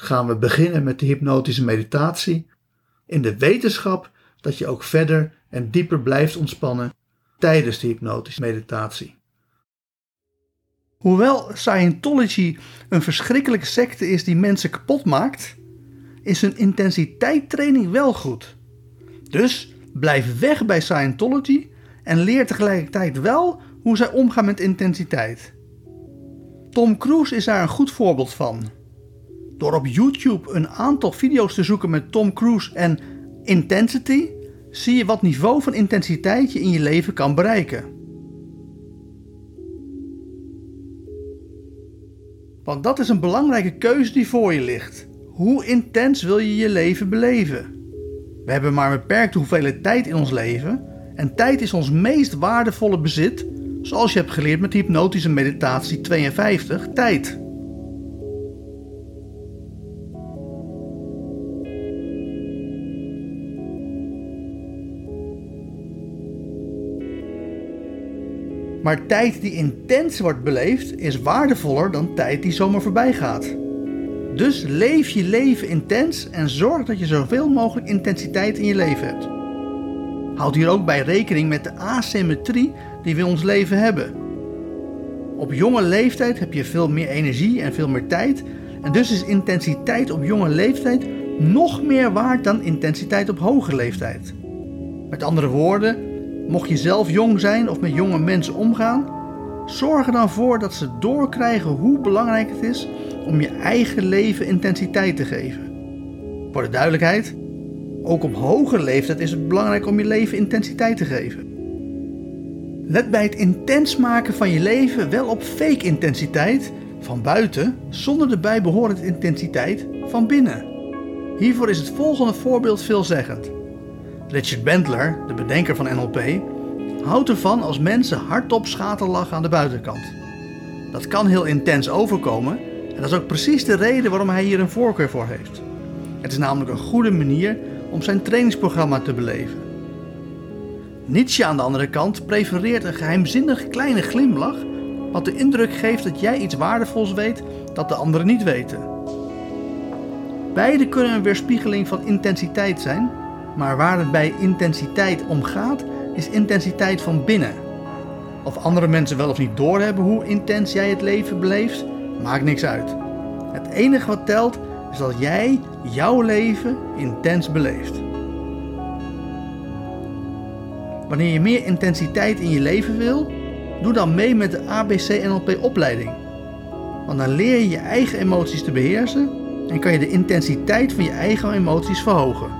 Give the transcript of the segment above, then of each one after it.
gaan we beginnen met de hypnotische meditatie in de wetenschap dat je ook verder en dieper blijft ontspannen tijdens de hypnotische meditatie. Hoewel Scientology een verschrikkelijke secte is die mensen kapot maakt, is hun intensiteittraining wel goed. Dus blijf weg bij Scientology en leer tegelijkertijd wel hoe zij omgaan met intensiteit. Tom Cruise is daar een goed voorbeeld van. Door op YouTube een aantal video's te zoeken met Tom Cruise en intensity, zie je wat niveau van intensiteit je in je leven kan bereiken. Want dat is een belangrijke keuze die voor je ligt. Hoe intens wil je je leven beleven? We hebben maar een beperkte hoeveelheid tijd in ons leven en tijd is ons meest waardevolle bezit, zoals je hebt geleerd met hypnotische meditatie 52, tijd. Maar tijd die intens wordt beleefd is waardevoller dan tijd die zomaar voorbij gaat. Dus leef je leven intens en zorg dat je zoveel mogelijk intensiteit in je leven hebt. Houd hier ook bij rekening met de asymmetrie die we in ons leven hebben. Op jonge leeftijd heb je veel meer energie en veel meer tijd. En dus is intensiteit op jonge leeftijd nog meer waard dan intensiteit op hoge leeftijd. Met andere woorden, Mocht je zelf jong zijn of met jonge mensen omgaan, zorg er dan voor dat ze doorkrijgen hoe belangrijk het is om je eigen leven intensiteit te geven. Voor de duidelijkheid, ook op hoge leeftijd is het belangrijk om je leven intensiteit te geven. Let bij het intens maken van je leven wel op fake intensiteit van buiten zonder de bijbehorende intensiteit van binnen. Hiervoor is het volgende voorbeeld veelzeggend. Richard Bentler, de bedenker van NLP, houdt ervan als mensen hardop schaterlachen aan de buitenkant. Dat kan heel intens overkomen en dat is ook precies de reden waarom hij hier een voorkeur voor heeft. Het is namelijk een goede manier om zijn trainingsprogramma te beleven. Nietzsche aan de andere kant prefereert een geheimzinnig kleine glimlach, wat de indruk geeft dat jij iets waardevols weet dat de anderen niet weten. Beide kunnen een weerspiegeling van intensiteit zijn, maar waar het bij intensiteit om gaat, is intensiteit van binnen. Of andere mensen wel of niet doorhebben hoe intens jij het leven beleeft, maakt niks uit. Het enige wat telt is dat jij jouw leven intens beleeft. Wanneer je meer intensiteit in je leven wil, doe dan mee met de ABC NLP opleiding. Want dan leer je je eigen emoties te beheersen en kan je de intensiteit van je eigen emoties verhogen.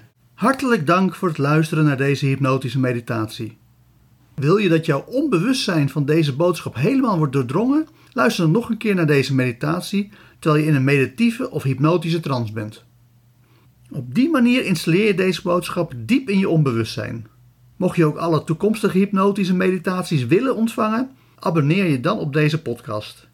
Hartelijk dank voor het luisteren naar deze hypnotische meditatie. Wil je dat jouw onbewustzijn van deze boodschap helemaal wordt doordrongen? Luister dan nog een keer naar deze meditatie terwijl je in een meditieve of hypnotische trance bent. Op die manier installeer je deze boodschap diep in je onbewustzijn. Mocht je ook alle toekomstige hypnotische meditaties willen ontvangen, abonneer je dan op deze podcast.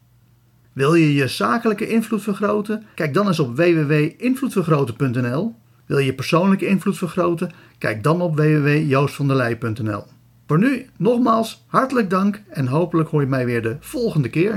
Wil je je zakelijke invloed vergroten? Kijk dan eens op www.invloedvergroten.nl wil je persoonlijke invloed vergroten? Kijk dan op www.joostvanderlei.nl. Voor nu nogmaals hartelijk dank en hopelijk hoor je mij weer de volgende keer.